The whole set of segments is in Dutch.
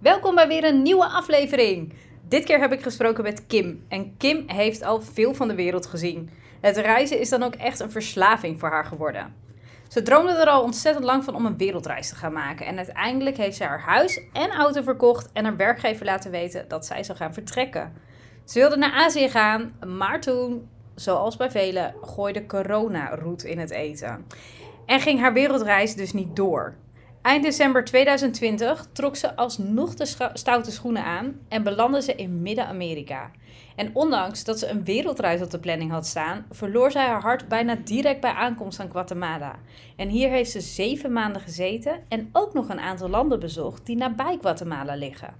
Welkom bij weer een nieuwe aflevering. Dit keer heb ik gesproken met Kim. En Kim heeft al veel van de wereld gezien. Het reizen is dan ook echt een verslaving voor haar geworden. Ze droomde er al ontzettend lang van om een wereldreis te gaan maken. En uiteindelijk heeft ze haar huis en auto verkocht en haar werkgever laten weten dat zij zou gaan vertrekken. Ze wilde naar Azië gaan, maar toen, zoals bij velen, gooide corona roet in het eten. En ging haar wereldreis dus niet door. Eind december 2020 trok ze alsnog de stoute schoenen aan en belandde ze in Midden-Amerika. En ondanks dat ze een wereldreis op de planning had staan, verloor zij haar hart bijna direct bij aankomst aan Guatemala. En hier heeft ze zeven maanden gezeten en ook nog een aantal landen bezocht die nabij Guatemala liggen.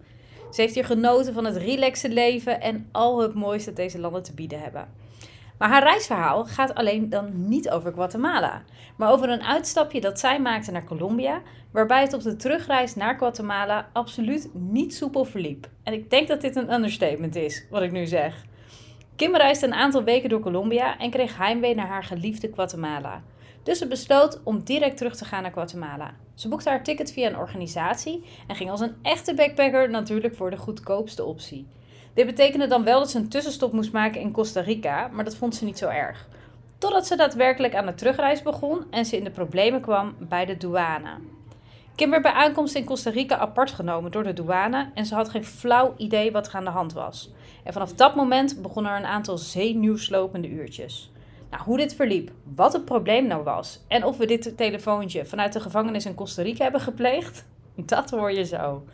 Ze heeft hier genoten van het relaxe leven en al het mooiste dat deze landen te bieden hebben. Maar haar reisverhaal gaat alleen dan niet over Guatemala, maar over een uitstapje dat zij maakte naar Colombia, waarbij het op de terugreis naar Guatemala absoluut niet soepel verliep. En ik denk dat dit een understatement is, wat ik nu zeg. Kim reisde een aantal weken door Colombia en kreeg heimwee naar haar geliefde Guatemala. Dus ze besloot om direct terug te gaan naar Guatemala. Ze boekte haar ticket via een organisatie en ging als een echte backpacker natuurlijk voor de goedkoopste optie. Dit betekende dan wel dat ze een tussenstop moest maken in Costa Rica, maar dat vond ze niet zo erg. Totdat ze daadwerkelijk aan de terugreis begon en ze in de problemen kwam bij de douane. Kim werd bij aankomst in Costa Rica apart genomen door de douane en ze had geen flauw idee wat er aan de hand was. En vanaf dat moment begonnen er een aantal zenuwslopende uurtjes. Nou, hoe dit verliep, wat het probleem nou was en of we dit telefoontje vanuit de gevangenis in Costa Rica hebben gepleegd, dat hoor je zo.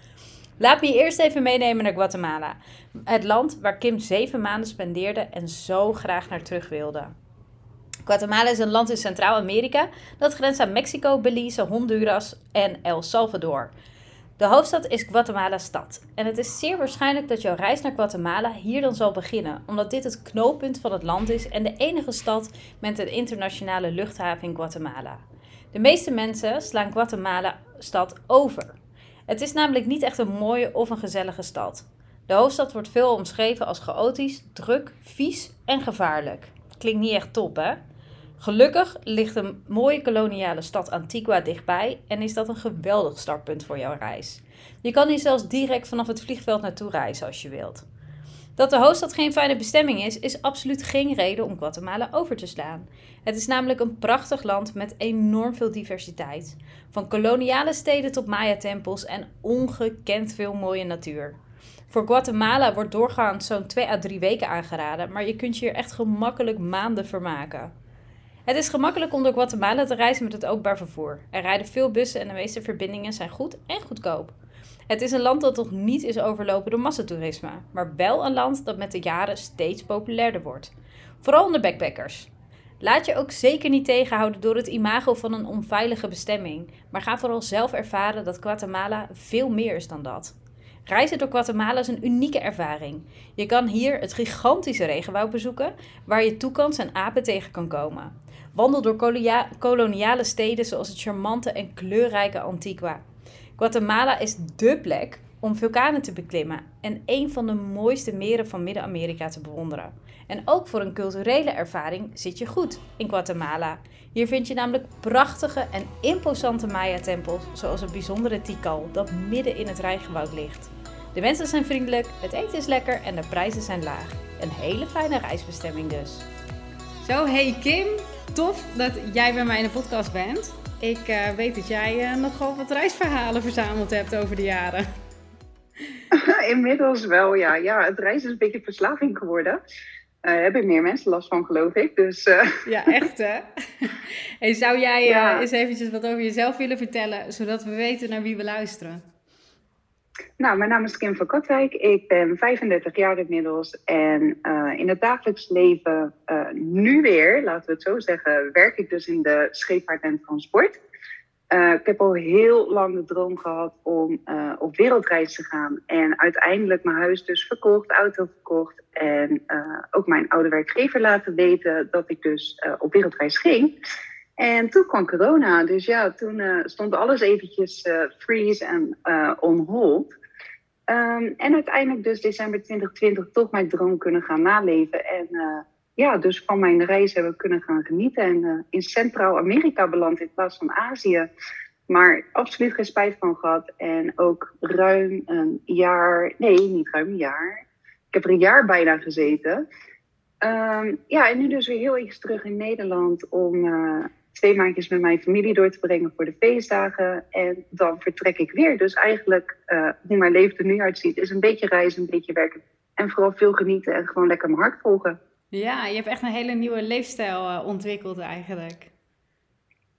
Laat me je eerst even meenemen naar Guatemala. Het land waar Kim zeven maanden spendeerde en zo graag naar terug wilde. Guatemala is een land in Centraal-Amerika dat grenst aan Mexico, Belize, Honduras en El Salvador. De hoofdstad is Guatemala-stad. En het is zeer waarschijnlijk dat jouw reis naar Guatemala hier dan zal beginnen, omdat dit het knooppunt van het land is en de enige stad met een internationale luchthaven in Guatemala. De meeste mensen slaan Guatemala-stad over. Het is namelijk niet echt een mooie of een gezellige stad. De hoofdstad wordt veel omschreven als chaotisch, druk, vies en gevaarlijk. Klinkt niet echt top, hè? Gelukkig ligt een mooie koloniale stad Antigua dichtbij en is dat een geweldig startpunt voor jouw reis. Je kan hier zelfs direct vanaf het vliegveld naartoe reizen als je wilt. Dat de hoofdstad geen fijne bestemming is, is absoluut geen reden om Guatemala over te slaan. Het is namelijk een prachtig land met enorm veel diversiteit. Van koloniale steden tot Maya-tempels en ongekend veel mooie natuur. Voor Guatemala wordt doorgaans zo'n 2 à 3 weken aangeraden, maar je kunt je hier echt gemakkelijk maanden vermaken. Het is gemakkelijk om door Guatemala te reizen met het openbaar vervoer. Er rijden veel bussen en de meeste verbindingen zijn goed en goedkoop. Het is een land dat nog niet is overlopen door massatoerisme, maar wel een land dat met de jaren steeds populairder wordt. Vooral onder backpackers. Laat je ook zeker niet tegenhouden door het imago van een onveilige bestemming, maar ga vooral zelf ervaren dat Guatemala veel meer is dan dat. Reizen door Guatemala is een unieke ervaring. Je kan hier het gigantische regenwoud bezoeken, waar je toekans en apen tegen kan komen. Wandel door koloniale steden zoals het charmante en kleurrijke Antigua. Guatemala is dé plek om vulkanen te beklimmen en een van de mooiste meren van Midden-Amerika te bewonderen. En ook voor een culturele ervaring zit je goed in Guatemala. Hier vind je namelijk prachtige en imposante Maya-tempels, zoals het bijzondere Tikal, dat midden in het regenwoud ligt. De mensen zijn vriendelijk, het eten is lekker en de prijzen zijn laag. Een hele fijne reisbestemming dus. Zo, hey Kim, tof dat jij bij mij in de podcast bent. Ik uh, weet dat jij uh, nogal wat reisverhalen verzameld hebt over de jaren. Inmiddels wel, ja. Ja, het reizen is een beetje verslaving geworden. Daar uh, hebben meer mensen last van, geloof ik. Dus, Ja, echt hè? hey, zou jij ja. eens eventjes wat over jezelf willen vertellen, zodat we weten naar wie we luisteren? Nou, mijn naam is Kim van Katwijk. Ik ben 35 jaar inmiddels. En uh, in het dagelijks leven, uh, nu weer, laten we het zo zeggen, werk ik dus in de scheepvaart en transport. Uh, ik heb al heel lang de droom gehad om op wereldreis te gaan. En uiteindelijk mijn huis dus verkocht, auto verkocht. En ook mijn oude werkgever laten weten dat ik dus op wereldreis ging. En toen kwam corona. Dus ja, toen stond alles eventjes freeze en on hold. Um, en uiteindelijk dus december 2020 toch mijn droom kunnen gaan naleven. En ja, dus van mijn reis hebben we kunnen gaan genieten. En uh, in Centraal-Amerika beland in plaats van Azië. Maar absoluut geen spijt van gehad. En ook ruim een jaar, nee, niet ruim een jaar. Ik heb er een jaar bijna gezeten. Um, ja, en nu dus weer heel even terug in Nederland om uh, twee maandjes met mijn familie door te brengen voor de feestdagen. En dan vertrek ik weer. Dus eigenlijk, uh, hoe mijn leven er nu uitziet, is een beetje reizen, een beetje werken. En vooral veel genieten en gewoon lekker mijn hart volgen. Ja, je hebt echt een hele nieuwe leefstijl uh, ontwikkeld eigenlijk.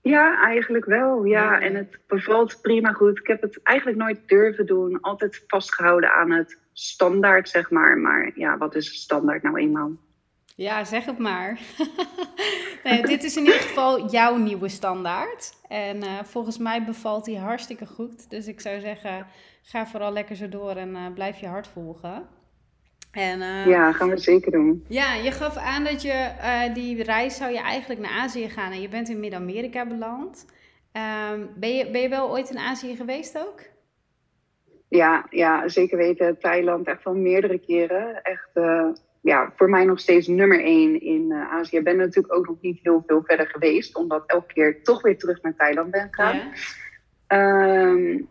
Ja, eigenlijk wel. Ja. en het bevalt prima goed. Ik heb het eigenlijk nooit durven doen. Altijd vastgehouden aan het standaard, zeg maar. Maar ja, wat is standaard nou eenmaal? Ja, zeg het maar. nee, dit is in ieder geval jouw nieuwe standaard. En uh, volgens mij bevalt die hartstikke goed. Dus ik zou zeggen, ga vooral lekker zo door en uh, blijf je hart volgen. En, uh, ja, gaan we zeker doen. Ja, je gaf aan dat je die reis zou je eigenlijk naar Azië gaan en je bent in Midden-Amerika beland. Um, ben, je, ben je wel ooit in Azië geweest ook? Ja, ja, zeker weten. Thailand echt wel meerdere keren. Echt, ja, voor mij nog steeds nummer één in Azië. Ik ben natuurlijk ook nog niet heel veel verder geweest, omdat elke keer toch weer terug naar Thailand ben gegaan. Ja. Um,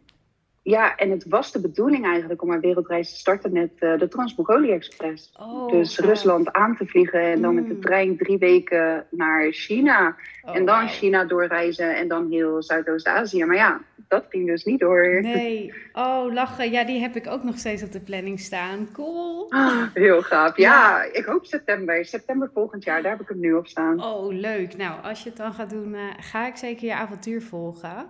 ja, en het was de bedoeling eigenlijk om een wereldreis te starten met uh, de Trans-Mongolia Express. Oh, dus Rusland aan te vliegen en dan met de mm. trein drie weken naar China. Oh, en dan China doorreizen en dan heel Zuidoost-Azië. Maar ja, dat ging dus niet door. Nee, oh lachen. Ja, die heb ik ook nog steeds op de planning staan. Cool. Ah, heel gaaf. Ja, ik hoop september. September volgend jaar, daar heb ik hem nu op staan. Oh, leuk. Nou, als je het dan gaat doen, uh, ga ik zeker je avontuur volgen.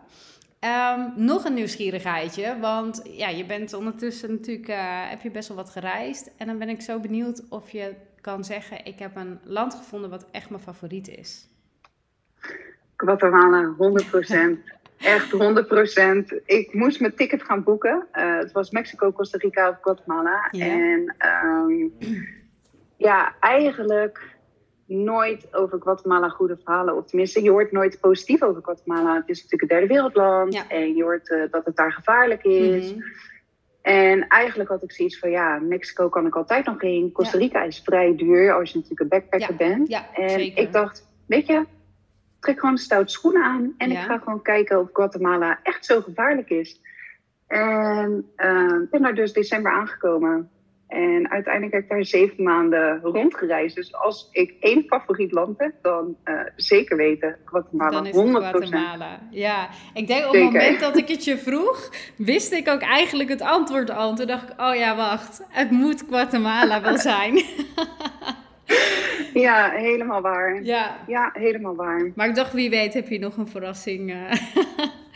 Um, nog een nieuwsgierigheidje, want ja, je bent ondertussen natuurlijk, uh, heb je best wel wat gereisd. En dan ben ik zo benieuwd of je kan zeggen, ik heb een land gevonden wat echt mijn favoriet is. Guatemala, 100%. echt 100%. Ik moest mijn ticket gaan boeken. Uh, het was Mexico, Costa Rica of Guatemala. En um, ja, eigenlijk nooit over Guatemala goede verhalen. Of tenminste, je hoort nooit positief over Guatemala. Het is natuurlijk een derde wereldland. En je hoort uh, dat het daar gevaarlijk is. Mm -hmm. En eigenlijk had ik zoiets van, ja, Mexico kan ik altijd nog heen. Costa Rica ja. is vrij duur als je natuurlijk een backpacker ja. bent. En zeker. ik dacht, weet je, trek gewoon stout schoenen aan. En ik ga gewoon kijken of Guatemala echt zo gevaarlijk is. En uh, ben daar dus december aangekomen. En uiteindelijk heb ik daar zeven maanden rondgereisd. Dus als ik één favoriet land heb, dan uh, zeker weten Guatemala. Dan is het 100%. Guatemala. Ja, ik denk op het moment dat ik het je vroeg, wist ik ook eigenlijk het antwoord al. Toen dacht ik, oh ja, wacht, het moet Guatemala wel zijn. ja, helemaal waar. Ja. ja, helemaal waar. Maar ik dacht, wie weet heb je nog een verrassing. Uh...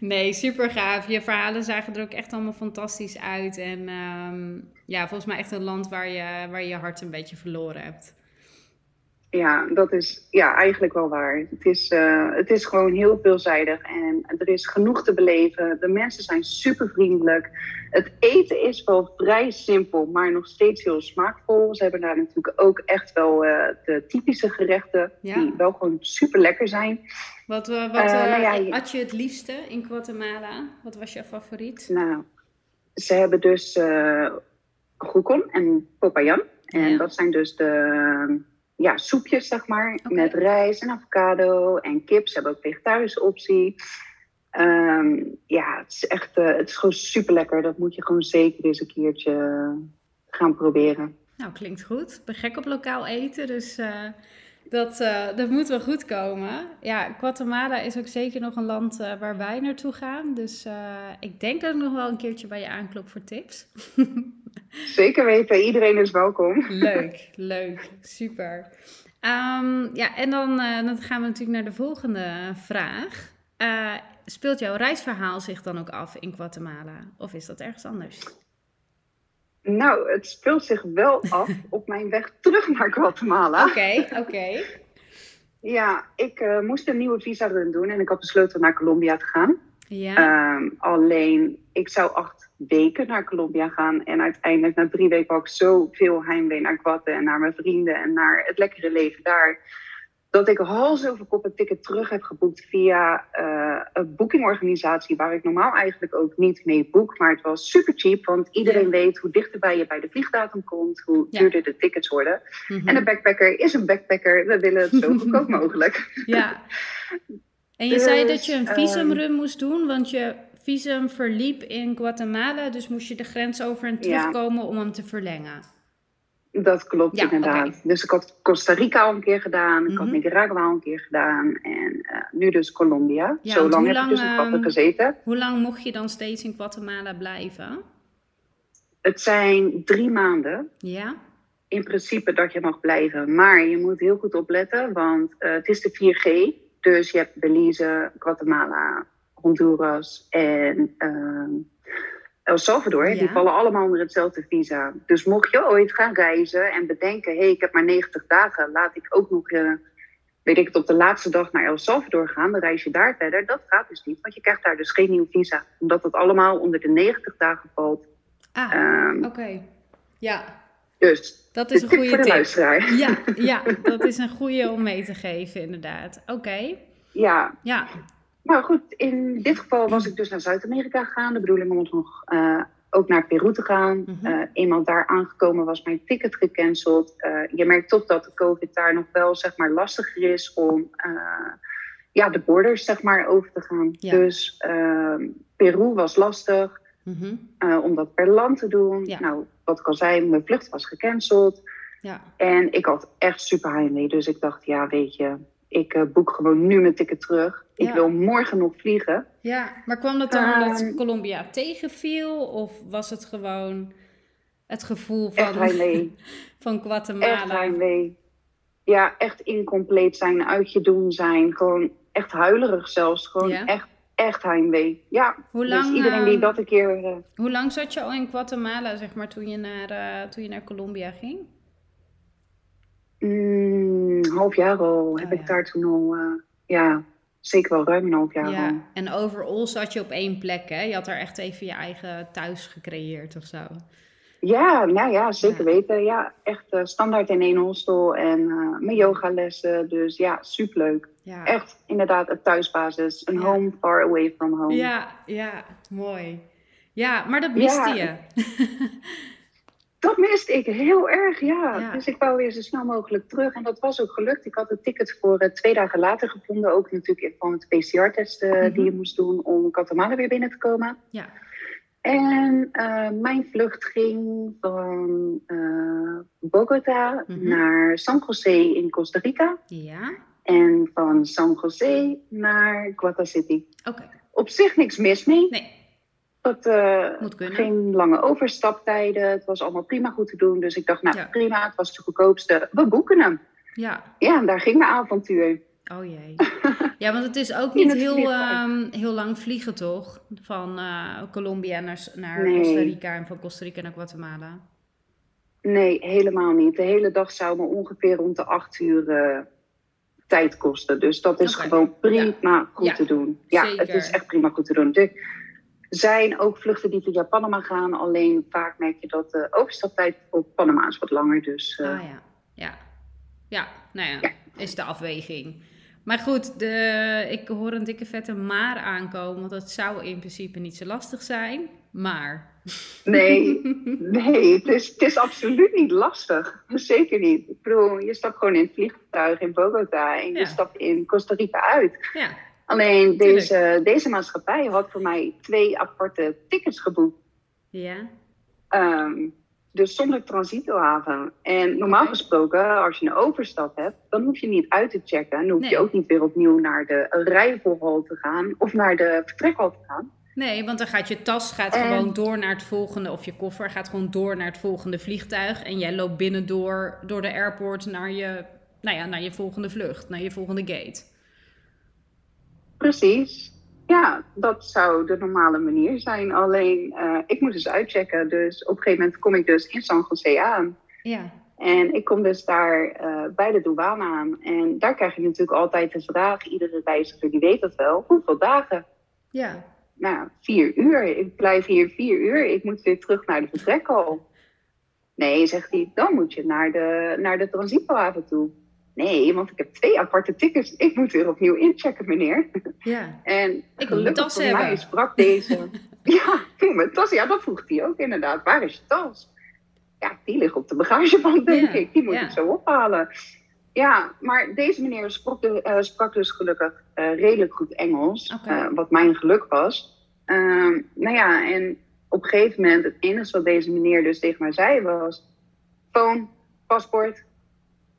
nee, super gaaf. Je verhalen zagen er ook echt allemaal fantastisch uit. En um, ja, volgens mij echt een land waar je, waar je je hart een beetje verloren hebt. Ja, dat is ja, eigenlijk wel waar. Het is, uh, het is gewoon heel veelzijdig en er is genoeg te beleven. De mensen zijn super vriendelijk. Het eten is wel vrij simpel, maar nog steeds heel smaakvol. Ze hebben daar natuurlijk ook echt wel uh, de typische gerechten, ja. die wel gewoon super lekker zijn. Wat, uh, wat nou ja, had je het liefste in Guatemala? Wat was je favoriet? Nou, ze hebben dus Groekon en Popayan. En dat zijn dus de ja, soepjes, zeg maar. Okay. Met rijst en avocado en kip. Ze hebben ook vegetarische optie. Um, ja, het is echt uh, het is gewoon super lekker. Dat moet je gewoon zeker eens een keertje gaan proberen. Nou, klinkt goed. Ik ben gek op lokaal eten, dus uh, dat, uh, dat moet wel goed komen. Ja, Guatemala is ook zeker nog een land waar wij naartoe gaan. Dus ik denk dat ik nog wel een keertje bij je aanklop voor tips. Zeker weten, iedereen is welkom. Leuk, leuk, super. Um, ja, en dan, dan, gaan we natuurlijk naar de volgende vraag. Speelt jouw reisverhaal zich dan ook af in Guatemala? Of is dat ergens anders? Nou, het speelt zich wel af op mijn weg terug naar Guatemala. Oké, oké. Ja, ik uh, moest een nieuwe visa-run doen en ik had besloten naar Colombia te gaan. Ja. Um, alleen, ik zou acht weken naar Colombia gaan. En uiteindelijk, na drie weken, had ik zoveel heimwee naar Guate en naar mijn vrienden en naar het lekkere leven daar dat ik hals over kop een ticket terug heb geboekt via uh, een boekingorganisatie waar ik normaal eigenlijk ook niet mee boek. Maar het was super cheap, want iedereen weet hoe dichterbij je bij de vliegdatum komt, hoe duurder de tickets worden. Mhm. En een backpacker is een backpacker. We willen het zo goedkoop mogelijk. Ja. En je Dus, zei dat je een ehm, visumrun moest doen, want je visum verliep in Guatemala. Dus moest je de grens over en Ja. terugkomen om hem te verlengen. Dat klopt Ja, inderdaad. Dus ik had Costa Rica al een keer gedaan, ik had Mhm. Nicaragua al een keer gedaan en eh, nu dus Colombia. Ja, Zo lang heb ik dus lang, in Guatemala ehm, gezeten. Hoe lang mocht je dan steeds in Guatemala blijven? Het zijn drie maanden. Ja? in principe dat je mag blijven. Maar je moet heel goed opletten, want eh, het is de 4G. Dus je hebt Belize, Guatemala, Honduras en ehm, El Salvador. Ja. Die vallen allemaal onder hetzelfde visa. Dus mocht je ooit gaan reizen en bedenken... hé, hey, ik heb maar 90 dagen, laat ik ook nog... eh, weet ik het, op de laatste dag naar El Salvador gaan, dan reis je daar verder. Dat gaat dus niet, want je krijgt daar dus geen nieuw visa. Omdat het allemaal onder de 90 dagen valt. Ah, Ehm, oké. Ja, dus dat is een goede tip. luisteraar. Ja, ja, dat is een goede om mee te geven, inderdaad. Oké, Ja, ja. Maar goed, in dit geval was ik dus naar Zuid-Amerika gegaan. De bedoeling om nog eh, ook naar Peru te gaan. Eh, eenmaal daar aangekomen was mijn ticket gecanceld. Eh, je merkt toch dat de COVID daar nog wel zeg maar, lastiger is om ja, de borders zeg maar, over te gaan. Ja. Dus ehm, Peru was lastig Mhm. om dat per land te doen. Ja. Nou, wat ik al zei, mijn vlucht was gecanceld. Ja, En ik had echt super heimwee. Dus ik dacht, ja, weet je, ik eh, boek gewoon nu mijn ticket terug. Ik wil morgen nog vliegen. ja. Maar kwam dat dan omdat Ehm. Colombia tegenviel? Of was het gewoon het gevoel Echt van, van Echt Guatemala? heimwee. Ja, echt incompleet zijn, uit je doen zijn. Gewoon echt huilerig zelfs. Gewoon Ja. echt, echt heimwee. Ja, Hoe lang, dus iedereen die ehm, dat een keer... eh, Hoe lang zat je al in Guatemala, zeg maar, toen je naar, eh, toen je naar Colombia ging? mm, een half jaar al heb Oh, ik ja. daar toen al... eh, ja, zeker wel ruim een half jaar al. Ja, en overal zat je op één plek, hè? Je had daar echt even je eigen thuis gecreëerd of zo. Ja, nou ja, zeker Ja. weten. Ja, echt eh, standaard in één hostel en eh, mijn yogalessen. Dus ja, superleuk. Ja, Echt inderdaad een thuisbasis. Een Ja. home far away from home. ja, ja mooi. Ja, maar dat miste je. Dat miste ik heel erg, ja. Ja. Dus ik wou weer zo snel mogelijk terug. En dat was ook gelukt. Ik had een ticket voor eh, twee dagen later gevonden. Ook natuurlijk van het PCR-test eh, Mhm. die je moest doen om Guatemala weer binnen te komen. Ja. En eh, mijn vlucht ging van Bogota Mhm. naar San José in Costa Rica. Ja, En van San José naar Guata City. oké. Op zich niks mis mee. Nee, Dat, eh. Geen lange overstaptijden. Het was allemaal prima goed te doen. Dus ik dacht, nou Ja. prima, het was de goedkoopste. We boeken hem. ja. Ja, en daar ging mijn avontuur. Oh jee. Ja, want het is ook niet heel, ehm, heel lang vliegen, toch? Van eh, Colombia naar, naar Nee. Costa Rica en van Costa Rica naar Guatemala. Nee, helemaal niet. De hele dag zou me ongeveer rond de acht uur eh, tijd kosten. Dus dat is gewoon prima goed Ja, te doen. Ja, zeker. het is echt prima goed te doen. Zijn ook vluchten die via Panama gaan. Alleen vaak merk je dat de overstaptijd op Panama is wat langer. Dus eh, Ah ja, ja. Ja, nou ja, Ja. is de afweging. Maar goed, de, ik hoor een dikke vette maar aankomen, want dat zou in principe niet zo lastig zijn. Maar. Nee, nee het, is, het is absoluut niet lastig. Zeker niet. Ik bedoel, je stapt gewoon in het vliegtuig in Bogota en Ja. je stapt in Costa Rica uit. Ja, Alleen deze, deze maatschappij had voor mij twee aparte tickets geboekt. ja, Ehm, dus zonder transitohaven. En normaal gesproken, als je een overstap hebt, dan hoef je niet uit te checken. Dan hoef Nee. je ook niet weer opnieuw naar de rijvolhal te gaan of naar de vertrekhal te gaan. Nee, want dan gaat je tas gaat En- gewoon door naar het volgende, of je koffer gaat gewoon door naar het volgende vliegtuig. En jij loopt binnen door, door de airport naar je, nou ja, naar je volgende vlucht, naar je volgende gate. Precies. Ja, dat zou de normale manier zijn. Alleen, eh, ik moet dus uitchecken. Dus op een gegeven moment kom ik dus in San Jose aan. Ja, En ik kom dus daar eh, bij de douane aan. En daar krijg je natuurlijk altijd de vraag, iedere reiziger die weet dat wel, hoeveel dagen? Ja. Nou, vier uur. Ik blijf hier vier uur. Ik moet weer terug naar de vertrekhal. Nee, zegt hij, dan moet je naar de, naar de transitohaven toe. Nee, want ik heb twee aparte tickets. Ik moet weer opnieuw inchecken, meneer. Ja. En Ik gelukkig mijn tas hebben. mij sprak deze. ja, ik mijn tas. Ja, dat vroeg hij ook inderdaad. Waar is je tas? Ja, die ligt op de bagageband, denk Ja, ik. Die moet ja. ik zo ophalen. Ja, maar deze meneer sprak, de- eh, sprak dus gelukkig eh, redelijk goed Engels. Eh, wat mijn geluk was. Ehm, nou ja, en op een gegeven moment, het enige wat deze meneer dus tegen mij zei was... Phone, paspoort.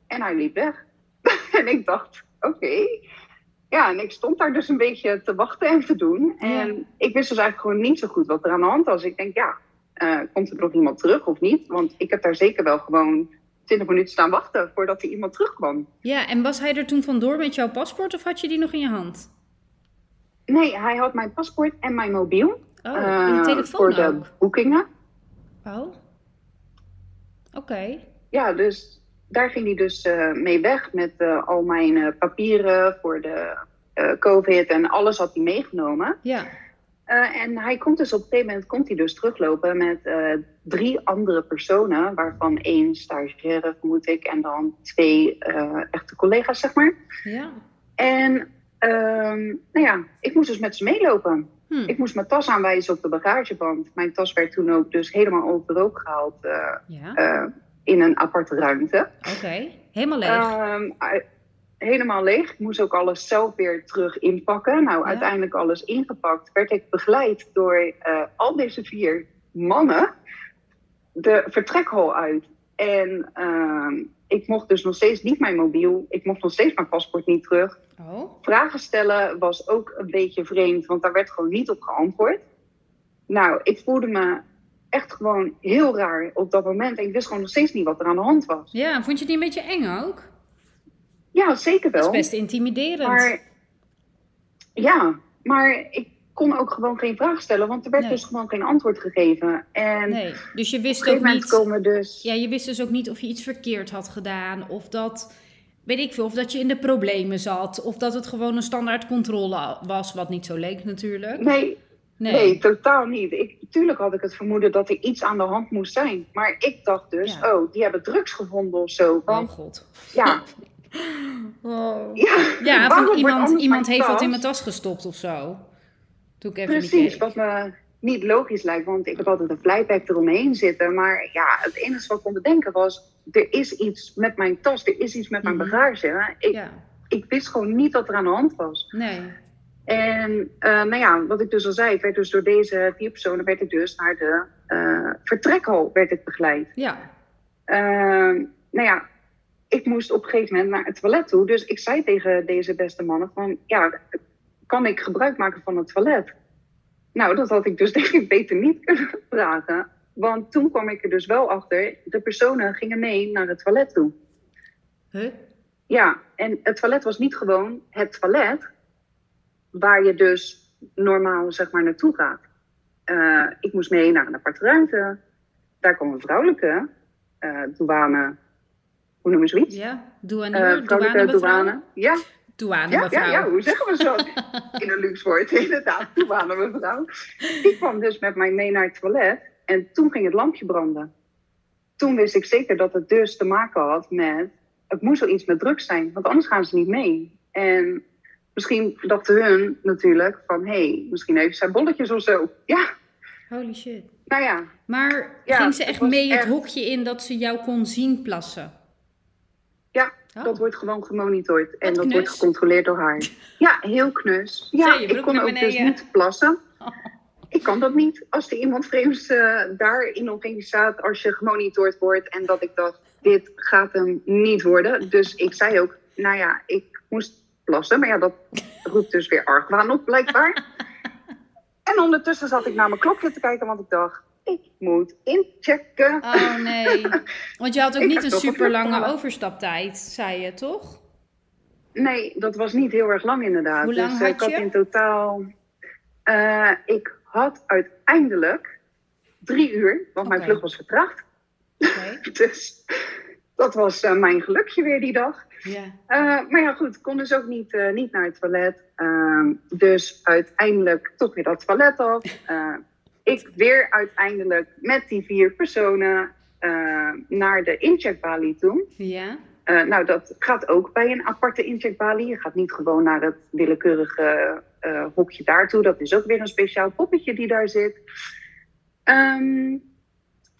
En hij liep weg. en ik dacht, oké. Ja, en ik stond daar dus een beetje te wachten en te doen. En Ja. ik wist dus eigenlijk gewoon niet zo goed wat er aan de hand was. Ik denk, ja, eh, komt er nog iemand terug of niet? Want ik heb daar zeker wel gewoon 20 minuten staan wachten voordat er iemand terugkwam. Ja, en was hij er toen vandoor met jouw paspoort of had je die nog in je hand? Nee, hij had mijn paspoort en mijn mobiel. Oh, eh, en telefoon voor de ook? boekingen. Oh. Oké. Ja, dus daar ging hij dus eh, mee weg met eh, al mijn eh, papieren voor de COVID en alles had hij meegenomen. Ja. En hij komt dus op een gegeven moment komt hij dus teruglopen met drie andere personen, waarvan één stagiaire vermoed ik en dan twee echte collega's, zeg maar. Ja. En ehm, nou ja, ik moest dus met ze meelopen. Hm. Ik moest mijn tas aanwijzen op de bagageband. Mijn tas werd toen ook dus helemaal overhoop gehaald eh, Ja. In een aparte ruimte. Oké. Helemaal leeg. Ehm, helemaal leeg. Ik moest ook alles zelf weer terug inpakken. Nou, Ja. uiteindelijk alles ingepakt. Werd ik begeleid door eh, al deze vier mannen de vertrekhal uit. En ehm, ik mocht dus nog steeds niet mijn mobiel. Ik mocht nog steeds mijn paspoort niet terug. oh. Vragen stellen was ook een beetje vreemd, want daar werd gewoon niet op geantwoord. Nou, ik voelde me echt gewoon heel raar op dat moment. En ik wist gewoon nog steeds niet wat er aan de hand was. Ja, vond je die een beetje eng ook? Ja, zeker Dat wel. is best intimiderend. Maar ja, maar ik kon ook gewoon geen vraag stellen, want er werd Nee. dus gewoon geen antwoord gegeven. En Nee, dus je wist ook niet... komen dus. Ja, je wist dus ook niet of je iets verkeerd had gedaan. Of dat, weet ik veel, of dat je in de problemen zat. Of dat het gewoon een standaard controle was, wat niet zo leek natuurlijk. Nee, Nee. nee. totaal niet. Ik, tuurlijk had ik het vermoeden dat er iets aan de hand moest zijn. Maar ik dacht dus, Ja. oh, die hebben drugs gevonden of zo. Oh god. ja, Oh. ja, van iemand, iemand heeft wat in mijn tas gestopt of zo. Toen ik even Precies, wat me niet logisch lijkt, want ik heb altijd een flypack eromheen zitten. Maar ja, het enige wat ik kon bedenken was, er is iets met mijn tas, er is iets met mijn Mhm. bagage. Ik, Ja, ik wist gewoon niet wat er aan de hand was. nee. En eh, nou ja, wat ik dus al zei, ik werd dus door deze vier personen werd ik dus naar de eh, vertrekhal werd ik begeleid. Ja, Ehm, nou ja, ik moest op een gegeven moment naar het toilet toe. Dus ik zei tegen deze beste mannen van, ja, kan ik gebruik maken van het toilet? Nou, dat had ik dus denk ik beter niet kunnen vragen. Want toen kwam ik er dus wel achter, de personen gingen mee naar het toilet toe. huh? Ja, en het toilet was niet gewoon het toilet waar je dus normaal zeg maar naartoe gaat. Eh, ik moest mee naar een aparte ruimte. Daar kwam een vrouwelijke eh, douane, hoe noemen ze zoiets? Ja, douane, Eh, douane, vrouwelijke mevrouw. douane. Ja, Douane, ja, mevrouw. ja, ja, hoe zeggen we zo? In een luxe woord, inderdaad, douane mevrouw. Die kwam dus met mij mee naar het toilet en toen ging het lampje branden. Toen wist ik zeker dat het dus te maken had met, het moest wel iets met drugs zijn, want anders gaan ze niet mee. En misschien dachten hun natuurlijk van, hé, hey, misschien heeft zij bolletjes of zo. Ja, Holy shit. nou ja, Maar Ja, ging ze echt mee het hokje in dat ze jou kon zien plassen? ja, Oh. dat wordt gewoon gemonitord en Wat dat knus. wordt gecontroleerd door haar. Ja, heel knus. Ja, je ik kon ook dus niet plassen. Ik kan dat niet. Als er iemand vreemds eh, daar in omgeving staat, als je gemonitord wordt en dat ik dacht, dit gaat hem niet worden. Dus ik zei ook, nou ja, ik moest plassen. Maar ja, dat roept dus weer argwaan op, blijkbaar. en ondertussen zat ik naar mijn klokje te kijken, want ik dacht, ik moet inchecken. Oh nee. Want je had ook niet een super lange overstaptijd, zei je toch? Nee, dat was niet heel erg lang inderdaad. Hoe lang dus eh, had ik had je? in totaal. eh, ik had uiteindelijk drie uur, want mijn vlucht was vertraagd. Dus dat was eh, mijn gelukje weer die dag. Ja. Eh, maar ja, goed, ik kon dus ook niet, eh, niet naar het toilet. Ehm, dus uiteindelijk toch weer dat toilet af. Eh, ik weer uiteindelijk met die vier personen eh, naar de incheckbalie toe. Ja. Nou, dat gaat ook bij een aparte incheckbalie. Je gaat niet gewoon naar het willekeurige hokje daartoe. Dat is ook weer een speciaal poppetje die daar zit. Ehm,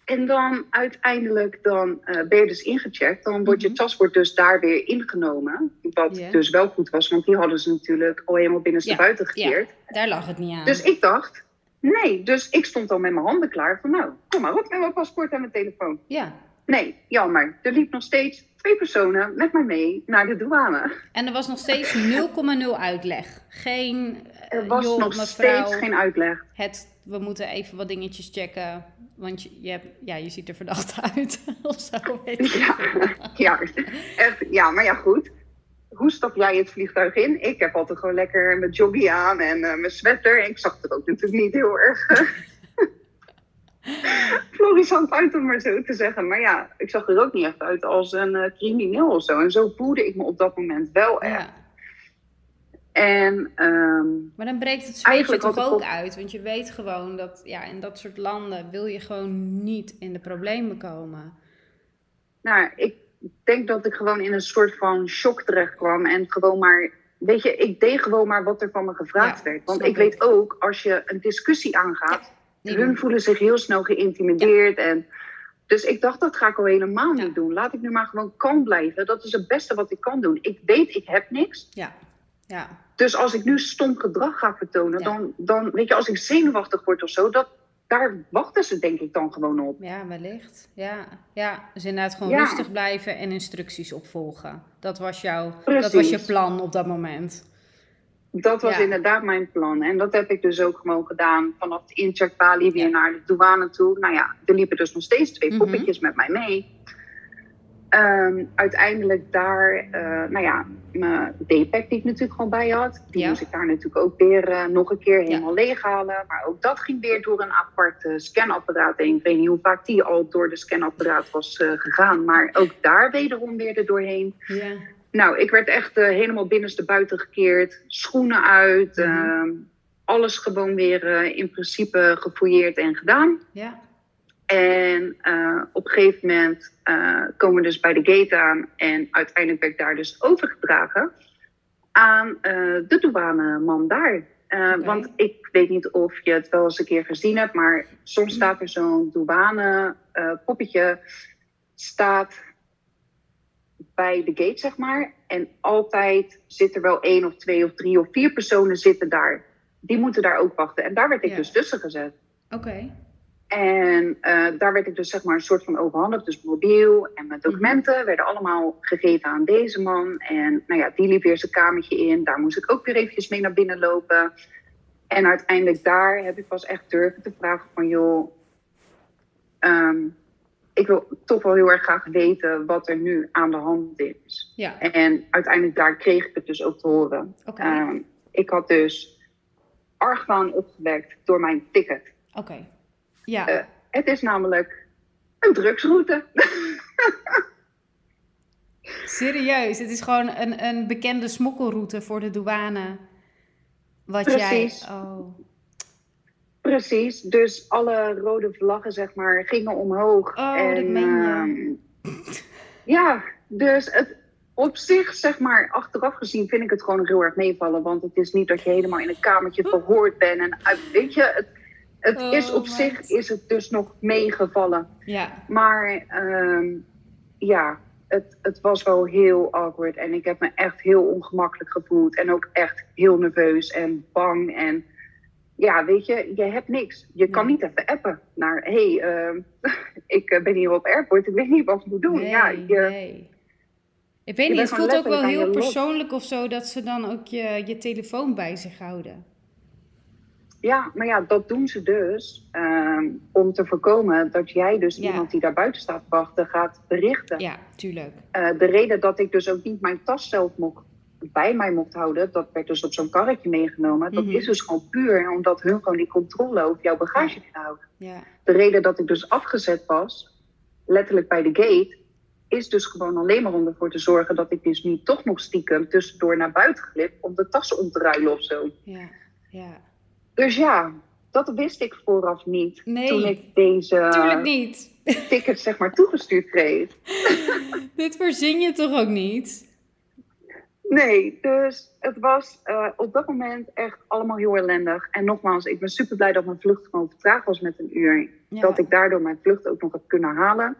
en dan uiteindelijk dan, eh, ben je dus ingecheckt. Dan wordt je Mhm. tas wordt dus daar weer ingenomen. Wat dus wel goed was, want die hadden ze natuurlijk al helemaal binnenste Ja, gekeerd. Daar lag het niet aan. Dus ik dacht, nee. Dus ik stond al met mijn handen klaar van nou, kom maar op met mijn paspoort en mijn telefoon. Ja. Nee, jammer. Er liep nog steeds twee personen met mij mee naar de douane. En er was nog steeds 0,0 uitleg. Geen, eh, Er was joh, nog mevrouw, steeds geen uitleg. het, we moeten even wat dingetjes checken. Want je, je, hebt, ja, je ziet er verdacht uit. of zo, weet ik Ja, ja, echt, ja, maar ja, goed. Hoe stap jij het vliegtuig in? Ik heb altijd gewoon lekker mijn joggie aan en eh, mijn sweater. Ik zag er ook natuurlijk niet heel erg florissant uit, om maar zo te zeggen. Maar ja, ik zag er ook niet echt uit als een eh, crimineel of zo. En zo voelde ik me op dat moment wel echt. Ja. En ehm, Maar dan breekt het zweetje Eigenlijk toch ook op- uit. Want je weet gewoon dat ja, in dat soort landen wil je gewoon niet in de problemen komen. nou, ik denk dat ik gewoon in een soort van shock terecht kwam. En gewoon maar, weet je, ik deed gewoon maar wat er van me gevraagd Ja, werd. Want ik weet ook, als je een discussie aangaat, Niet hun doen. voelen zich heel snel geïntimideerd. En, dus ik dacht, dat ga ik al helemaal Ja. niet doen. Laat ik nu maar gewoon kalm blijven. Dat is het beste wat ik kan doen. Ik weet, ik heb niks. Ja, ja, Dus als ik nu stom gedrag ga vertonen, Ja. dan, dan, weet je, als ik zenuwachtig word of zo, dat, daar wachten ze denk ik dan gewoon op. ja, wellicht. Ja, ja. Dus inderdaad gewoon Ja. rustig blijven en instructies opvolgen. Dat was, jouw, dat was je plan op dat moment. Dat was Ja. inderdaad mijn plan. En dat heb ik dus ook gewoon gedaan. Vanaf de incheckbalie weer Ja. naar de douane toe. Nou ja, er liepen dus nog steeds twee Mhm. poppetjes met mij mee. Ehm, uiteindelijk daar, eh, nou ja, mijn D-pack die ik natuurlijk gewoon bij had. Die Ja. moest ik daar natuurlijk ook weer eh, nog een keer helemaal leeghalen. Maar ook dat ging weer door een apart eh, scanapparaat heen. Ik weet niet hoe vaak die al door de scanapparaat was gegaan. Maar ook daar wederom weer er doorheen. Ja, Nou, ik werd echt helemaal binnenste buiten gekeerd. Schoenen uit. Mhm. ehm, alles gewoon weer in principe gefouilleerd en gedaan. ja, En eh, op een gegeven moment eh, komen we dus bij de gate aan. En uiteindelijk werd ik daar dus overgedragen aan eh, de douaneman daar. Want ik weet niet of je het wel eens een keer gezien hebt, maar soms staat er zo'n douane poppetje staat bij de gate, zeg maar. En altijd zit er wel één of twee of drie of vier personen zitten daar. Die moeten daar ook wachten. En daar werd ik dus tussen gezet. oké. En eh, daar werd ik dus zeg maar een soort van overhandigd. Dus mobiel en mijn documenten werden allemaal gegeven aan deze man. En nou ja, die liep weer zijn kamertje in. Daar moest ik ook weer eventjes mee naar binnen lopen. En uiteindelijk daar heb ik pas echt durven te vragen van... joh, ehm, ik wil toch wel heel erg graag weten wat er nu aan de hand is. Ja, En uiteindelijk daar kreeg ik het dus ook te horen. oké. Ehm, ik had dus argwaan opgewekt door mijn ticket. Oké. Ja, eh, Het is namelijk een drugsroute. serieus. Het is gewoon een, een bekende smokkelroute voor de douane. Wat Precies. jij... Oh, Precies. Dus alle rode vlaggen, zeg maar, gingen omhoog. Oh, dat meen je. ehm, ja, dus het, op zich, zeg maar, achteraf gezien vind ik het gewoon heel erg meevallen. Want het is niet dat je helemaal in een kamertje verhoord bent. En weet je, het, het Oh, is op wat. zich is het dus nog meegevallen. ja. Maar ehm, ja, het, het was wel heel awkward. En ik heb me echt heel ongemakkelijk gevoeld. En ook echt heel nerveus en bang. En ja, weet je, je hebt niks. Je kan Nee. niet even appen naar... hé, hey, ehm, ik eh, ben hier op airport. Ik weet niet wat ik moet doen. Nee, ja, je, nee. Ik weet niet, het voelt ook wel heel lot. persoonlijk of zo dat ze dan ook je, je telefoon bij zich houden. Ja, maar ja, dat doen ze dus ehm, om te voorkomen dat jij dus Ja. iemand die daar buiten staat te wachten gaat berichten. Ja, tuurlijk. Eh, de reden dat ik dus ook niet mijn tas zelf mocht, bij mij mocht houden, dat werd dus op zo'n karretje meegenomen. Dat Mhm. is dus gewoon puur omdat hun gewoon die controle over jouw bagage willen houden. Ja, De reden dat ik dus afgezet was, letterlijk bij de gate, is dus gewoon alleen maar om ervoor te zorgen dat ik dus niet toch nog stiekem tussendoor naar buiten glip om de tassen om te ruilen of zo. Ja, ja. Dus ja, dat wist ik vooraf niet Nee, toen ik deze niet. ticket zeg maar toegestuurd kreeg. Dit verzin je toch ook niet? Nee, dus het was eh, op dat moment echt allemaal heel ellendig. En nogmaals, ik ben super blij dat mijn vlucht gewoon vertraagd was met een uur. Ja. Dat ik daardoor mijn vlucht ook nog heb kunnen halen.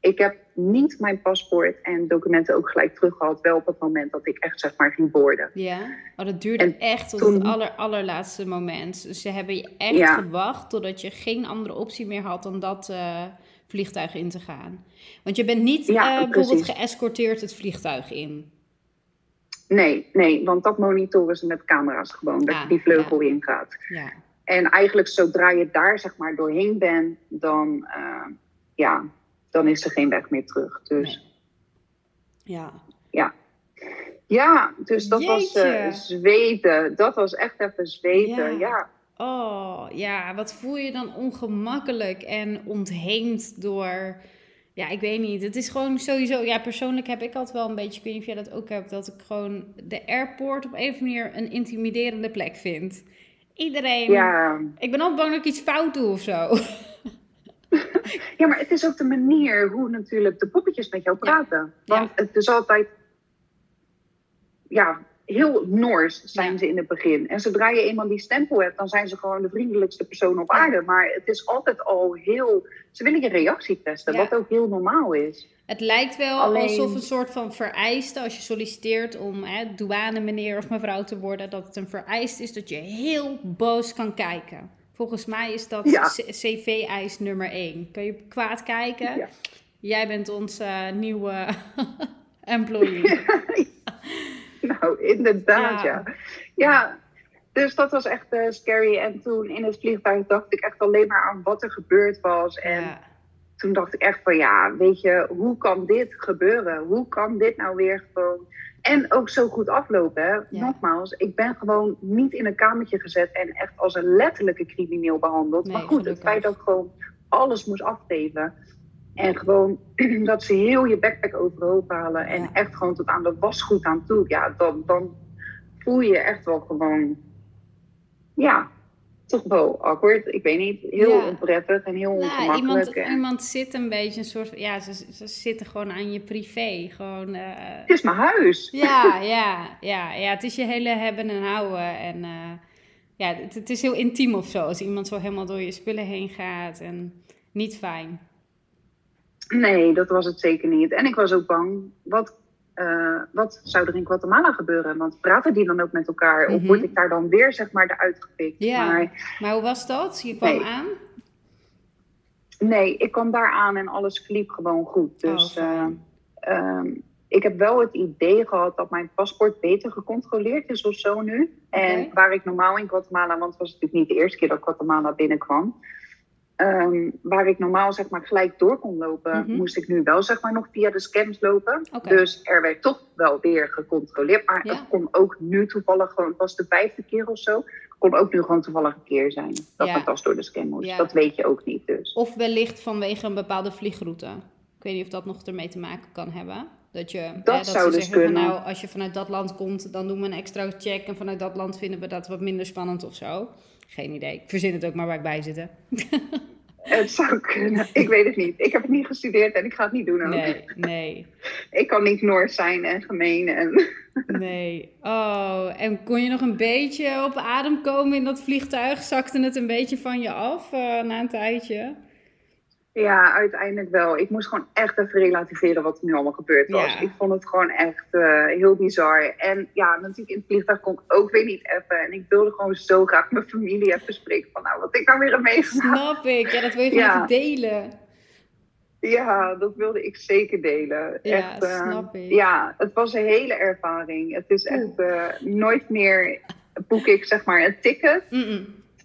Ik heb niet mijn paspoort en documenten ook gelijk teruggehad. Wel op het moment dat ik echt zeg maar ging boorden. Ja, maar dat duurde En echt tot toen- het aller, allerlaatste moment. Dus ze hebben je echt Ja. gewacht totdat je geen andere optie meer had dan dat eh, vliegtuig in te gaan. Want je bent niet Ja, eh, bijvoorbeeld geëscorteerd het vliegtuig in. Nee, nee, want dat monitoren ze met camera's gewoon. Dat Ah, je die vleugel ingaat. Ja, En eigenlijk zodra je daar zeg maar doorheen bent, dan, eh, ja, dan is er geen weg meer terug. Dus ja. ja, dus dat was Jeetje. zweten. Dat was echt even zweten. Ja. Ja. Oh, ja, wat voel je dan ongemakkelijk en ontheemd door... Ja, ik weet niet. Het is gewoon sowieso... Ja, persoonlijk heb ik altijd wel een beetje... Ik weet niet of jij dat ook hebt. Dat ik gewoon de airport op een of andere manier een intimiderende plek vind. Iedereen... Ja. Ik ben altijd bang dat ik iets fout doe of zo. ja, maar het is ook de manier hoe natuurlijk de poppetjes met jou Ja. praten. Want het is altijd, ja, heel Noors zijn Ja. ze in het begin. En zodra je eenmaal die stempel hebt, dan zijn ze gewoon de vriendelijkste persoon op aarde. Maar het is altijd al heel, ze willen je reactie testen, wat ook heel normaal is. Het lijkt wel Alleen- alsof een soort van vereiste, als je solliciteert om hè, douane meneer of mevrouw te worden, dat het een vereist is dat je heel boos kan kijken. Volgens mij is dat Ja. CV-eis nummer 1. Kun je kwaad kijken? Ja. Jij bent onze eh, nieuwe employee. Nou, inderdaad, Ja. ja. Ja, dus dat was echt eh, scary. En toen in het vliegtuig dacht ik echt alleen maar aan wat er gebeurd was. En. Toen dacht ik echt van ja, weet je, hoe kan dit gebeuren? Hoe kan dit nou weer gewoon... En ook zo goed aflopen, hè? Nogmaals, ik ben gewoon niet in een kamertje gezet en echt als een letterlijke crimineel behandeld. Nee, maar goed, gelukkig. het feit dat ik gewoon alles moest afgeven. En gewoon dat ze heel je backpack overhoop halen. En Ja. echt gewoon tot aan de wasgoed aan toe. Ja, dan, dan voel je echt wel gewoon... Ja, toch wel awkward. Ik weet niet. Heel Ja. onprettig en heel Nou, ongemakkelijk. iemand, en- iemand zit een beetje een soort van, ja, ze, ze zitten gewoon aan je privé. Gewoon, eh, Het is mijn huis. Ja, ja, ja, ja. Het is je hele hebben en houden. En eh, ja, het, het is heel intiem of zo. Als iemand zo helemaal door je spullen heen gaat. En niet fijn. Nee, dat was het zeker niet. En ik was ook bang. Wat, eh, wat zou er in Guatemala gebeuren? Want praten die dan ook met elkaar? Of Mhm. word ik daar dan weer, zeg maar, eruit gepikt? Ja. Maar Maar hoe was dat? Je kwam Nee. aan? nee, ik kwam daar aan en alles verliep gewoon goed. Dus oh, fijn. eh, ehm, ik heb wel het idee gehad dat mijn paspoort beter gecontroleerd is of zo nu. En waar ik normaal in Guatemala, want het was natuurlijk niet de eerste keer dat Guatemala binnenkwam. Ehm, waar ik normaal zeg maar gelijk door kon lopen, Mhm. moest ik nu wel zeg maar nog via de scans lopen. Dus er werd toch wel weer gecontroleerd. Maar Ja. het kon ook nu toevallig gewoon, het was de vijfde keer of zo. kon ook nu gewoon toevallig een keer zijn dat Ja. mijn tas door de scan moest. Ja. Dat weet je ook niet dus. Of wellicht vanwege een bepaalde vliegroute. Ik weet niet of dat nog ermee te maken kan hebben. Dat, je, Dat hè, zou ze dus zeggen van, kunnen. nou, als je vanuit dat land komt, dan doen we een extra check. En vanuit dat land vinden we dat wat minder spannend of zo. Geen idee. Ik verzin het ook maar waar ik bij zit. hè. Het zou kunnen. Ik weet het niet. Ik heb het niet gestudeerd en ik ga het niet doen ook. Nee, nee. Ik kan niet Noors zijn en gemeen. En... Nee. Oh, en kon je nog een beetje op adem komen in dat vliegtuig? Zakte het een beetje van je af eh, na een tijdje? Ja, uiteindelijk wel. Ik moest gewoon echt even relativeren wat er nu allemaal gebeurd was. Ja. Ik vond het gewoon echt eh, heel bizar. En ja, natuurlijk in het vliegtuig kon ik ook weer niet even. En ik wilde gewoon zo graag mijn familie even spreken van nou, wat ik nou weer heb meegemaakt. Snap ik. Ja, dat wil je gewoon Ja. delen. Ja, dat wilde ik zeker delen. Ja, echt, eh, snap ik. Ja, het was een hele ervaring. Het is echt eh, nooit meer boek ik zeg maar een ticket.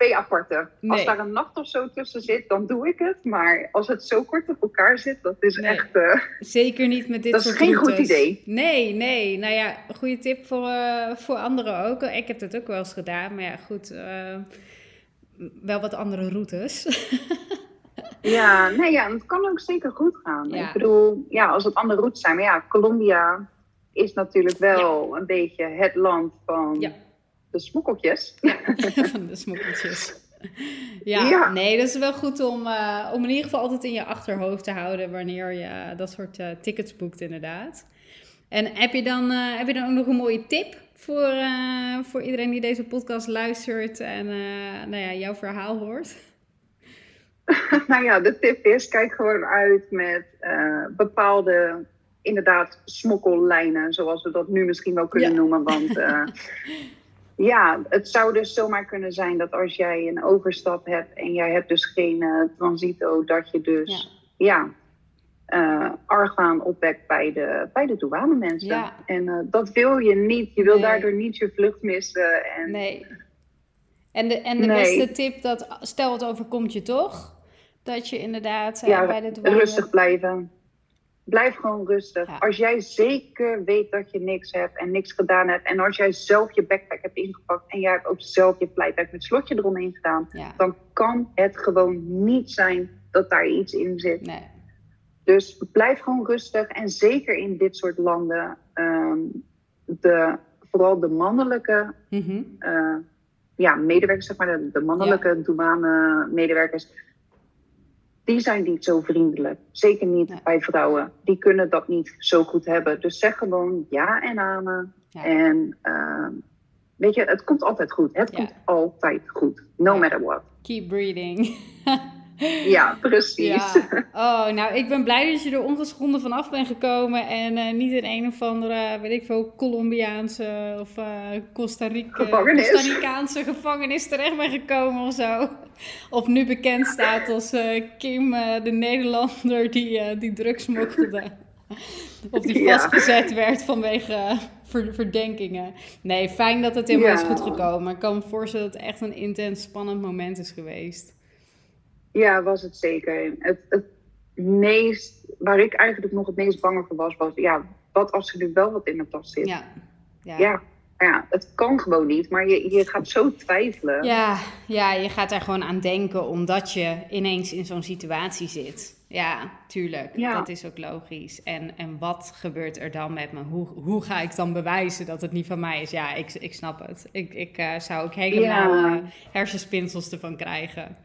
Twee aparte. Nee. Als daar een nacht of zo tussen zit, dan doe ik het. Maar als het zo kort op elkaar zit, dat is Nee. echt... eh, Zeker niet met dit Dat is soort geen goed idee. Nee, nee. Nou ja, goede tip voor, eh, voor anderen ook. Ik heb dat ook wel eens gedaan. Maar ja, goed. eh, wel wat andere routes. Ja, nee, ja, het kan ook zeker goed gaan. Ja. Ik bedoel, ja, als het andere routes zijn. Maar ja, Colombia is natuurlijk wel een beetje het land van Ja. De smokkeltjes. van de smokkeltjes. Ja, Ja. nee, dat is wel goed om, eh, om in ieder geval altijd in je achterhoofd te houden wanneer je eh, dat soort eh, tickets boekt, inderdaad. En heb je, dan, heb je dan ook nog een mooie tip voor, voor iedereen die deze podcast luistert en nou ja, jouw verhaal hoort? nou ja, de tip is, kijk gewoon uit met bepaalde, inderdaad, smokkellijnen. Zoals we dat nu misschien wel kunnen Ja. noemen. Want eh, ja, het zou dus zomaar kunnen zijn dat als jij een overstap hebt en jij hebt dus geen eh, transito, dat je dus ja. eh, argwaan opwekt bij de, bij de douane mensen. Ja. En eh, dat wil je niet. Je wil Nee. daardoor niet je vlucht missen. En Nee. En de, en de Nee. beste tip, dat stel het overkomt je toch, dat je inderdaad Ja, bij de douane... rustig blijven. Blijf gewoon rustig. Ja. Als jij zeker weet dat je niks hebt en niks gedaan hebt. En als jij zelf je backpack hebt ingepakt en jij hebt ook zelf je flightbag met slotje eromheen gedaan. Ja, Dan kan het gewoon niet zijn dat daar iets in zit. nee. Dus blijf gewoon rustig. En zeker in dit soort landen. ehm, de, vooral de mannelijke Mhm. eh, ja, medewerkers, zeg maar, de, de mannelijke douane-medewerkers, die zijn niet zo vriendelijk. Zeker niet bij vrouwen. Die kunnen dat niet zo goed hebben. Dus zeg gewoon ja en amen. Ja. En ehm, weet je, het komt altijd goed. Het Ja. komt altijd goed. No matter what. Keep breathing. Ja, precies. Ja. Oh, nou, ik ben blij dat je er ongeschonden vanaf bent gekomen en eh, niet in een of andere, weet ik veel, Colombiaanse of eh Costa, Rica, Gevangenis. Costa Ricaanse gevangenis terecht bent gekomen of zo. Of nu bekend staat als eh, Kim, de Nederlander die, die drugs smokkelde. Of die Ja. vastgezet werd vanwege ver- verdenkingen. Nee, fijn dat het helemaal Ja. is goed gekomen. Ik kan me voorstellen dat het echt een intens spannend moment is geweest. Ja, was het zeker. Het, het meest, waar ik eigenlijk nog het meest bang voor was, was ja, wat als er nu wel wat in mijn tas zit? Ja. Ja. ja, ja, het kan gewoon niet, maar je, je gaat zo twijfelen. Ja, ja, je gaat daar gewoon aan denken omdat je ineens in zo'n situatie zit. Ja, tuurlijk. Ja. Dat is ook logisch. En, en wat gebeurt er dan met me? Hoe, hoe ga ik dan bewijzen dat het niet van mij is? Ja, ik, ik snap het. Ik, ik eh, zou ook helemaal Ja. hersenspinsels ervan krijgen.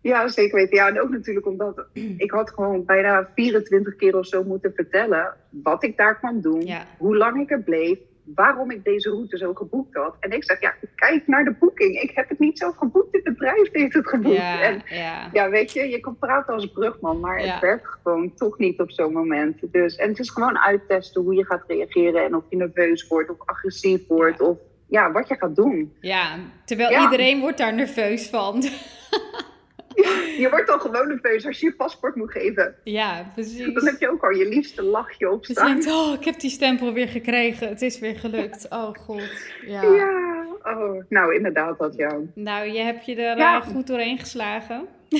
Ja, zeker weten. Ja, en ook natuurlijk omdat ik had gewoon bijna 24 keer of zo moeten vertellen wat ik daar kwam doen, Ja. hoe lang ik er bleef, waarom ik deze route zo geboekt had. En ik zeg, ja, kijk naar de boeking. Ik heb het niet zelf geboekt, het bedrijf heeft het geboekt. Ja, En ja. ja, weet je, je kan praten als brugman, maar Ja. het werkt gewoon toch niet op zo'n moment. Dus, en het is gewoon uittesten hoe je gaat reageren en of je nerveus wordt of agressief wordt of ja, wat je gaat doen. ja, terwijl iedereen wordt daar nerveus van. Je wordt al gewoon nerveus als je je paspoort moet geven. ja, precies. Dan heb je ook al je liefste lachje op Dus je staan. denkt, oh, ik heb die stempel weer gekregen. Het is weer gelukt. Oh, god. Ja. Ja, oh, nou inderdaad dat ja. Nou, je hebt je er Ja. eh, goed doorheen geslagen.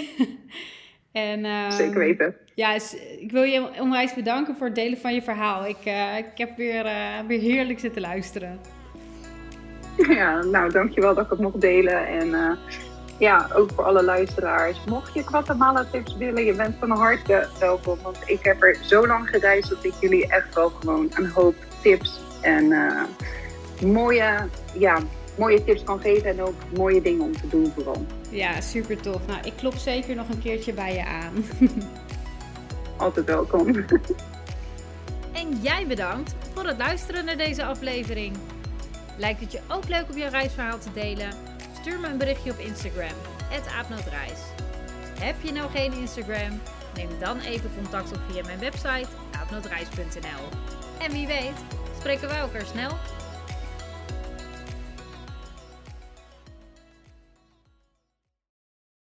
en, ehm, Zeker weten. Ja, ik wil je onwijs bedanken voor het delen van je verhaal. Ik, eh, ik heb weer, eh, weer heerlijk zitten luisteren. Ja, nou dankjewel dat ik het mocht delen. En ja, ook voor alle luisteraars. Mocht je Guatemala tips willen, je bent van harte welkom. Want ik heb er zo lang gereisd dat ik jullie echt wel gewoon een hoop tips en eh, mooie, ja, mooie tips kan geven. En ook mooie dingen om te doen vooral. Ja, super tof. Nou, ik klop zeker nog een keertje bij je aan. Altijd welkom. En jij bedankt voor het luisteren naar deze aflevering. Lijkt het je ook leuk om je reisverhaal te delen? Stuur me een berichtje op Instagram, aapnootreis. Heb je nou geen Instagram? Neem dan even contact op via mijn website aapnootreis.nl. En wie weet, spreken wij elkaar snel